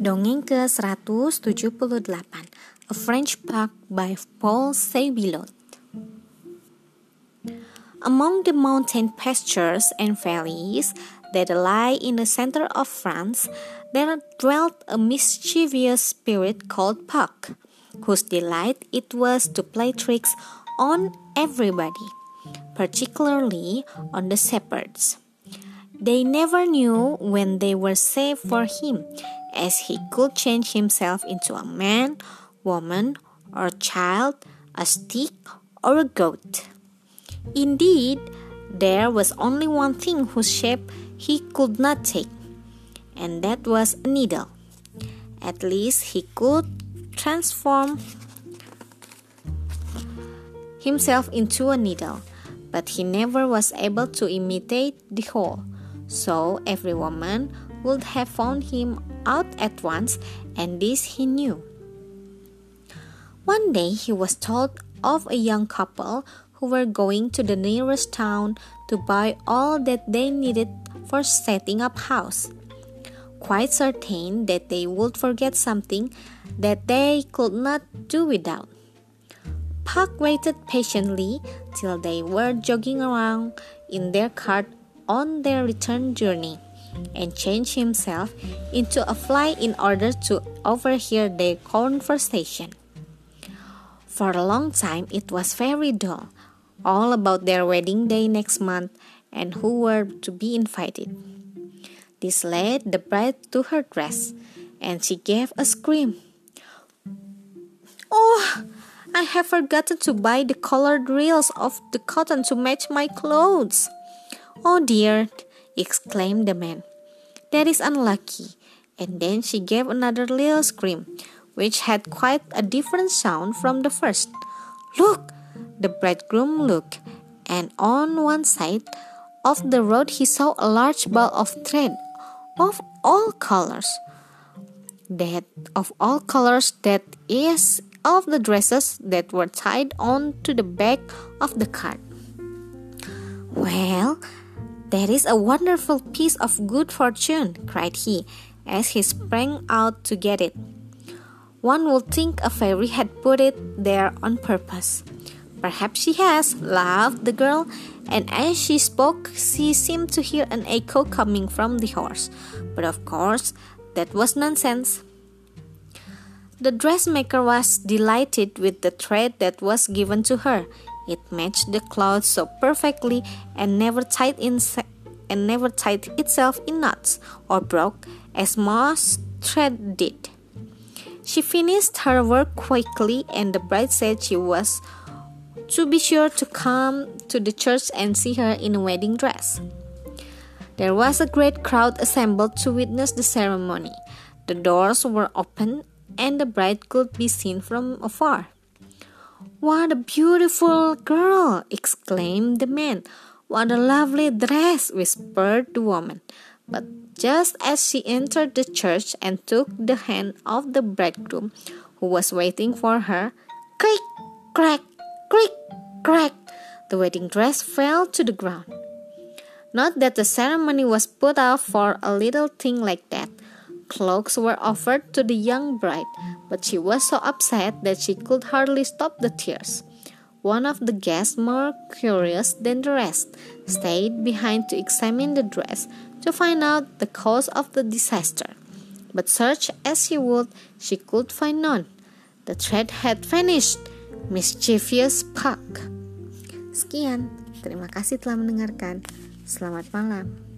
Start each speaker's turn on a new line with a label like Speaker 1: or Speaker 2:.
Speaker 1: Dongeng ke-178 A French Puck by Paul Sébillot Among the mountain pastures and valleys that lie in the center of France, there dwelt a mischievous spirit called Puck, whose delight it was to play tricks on everybody, particularly on the shepherds. They never knew when they were safe for him, as he could change himself into a man, woman, or child, a stick, or a goat. Indeed, there was only one thing whose shape he could not take, and that was a needle. At least he could transform himself into a needle, but he never was able to imitate the hole. So every woman would have found him out at once, and this he knew. One day he was told of a young couple who were going to the nearest town to buy all that they needed for setting up house. Quite certain that they would forget something that they could not do without. Puck waited patiently till they were jogging around in their cart on their return journey and changed himself into a fly in order to overhear their conversation. For a long time it was very dull, all about their wedding day next month and who were to be invited. This led the bride to her dress, and she gave a scream. Oh, I have forgotten to buy the colored reels of the cotton to match my clothes. Oh dear, exclaimed the man. That is unlucky. And then she gave another little scream, which had quite a different sound from the first. Look! The bridegroom looked, and on one side of the road he saw a large ball of thread of all colors. That of all colors, that is, of the dresses that were tied on to the back of the cart. Well, that is a wonderful piece of good fortune, cried he, as he sprang out to get it. One would think a fairy had put it there on purpose. Perhaps she has, laughed the girl, and as she spoke, she seemed to hear an echo coming from the horse. But of course, that was nonsense. The dressmaker was delighted with the thread that was given to her. It matched the cloth so perfectly and never tied in and never tied itself in knots or broke as most thread did. She finished her work quickly and the bride said she was to be sure to come to the church and see her in a wedding dress. There was a great crowd assembled to witness the ceremony. The doors were open and the bride could be seen from afar. What a beautiful girl! exclaimed the man. What a lovely dress! whispered the woman. But just as she entered the church and took the hand of the bridegroom, who was waiting for her, click, crack, click, crack, the wedding dress fell to the ground. Not that the ceremony was put off for a little thing like that. Cloaks were offered to the young bride, but she was so upset that she could hardly stop the tears. One of the guests, more curious than the rest, stayed behind to examine the dress to find out the cause of the disaster. But search as she would, she could find none. The thread had vanished. Mischievous Puck. Sekian, terima kasih telah mendengarkan. Selamat malam.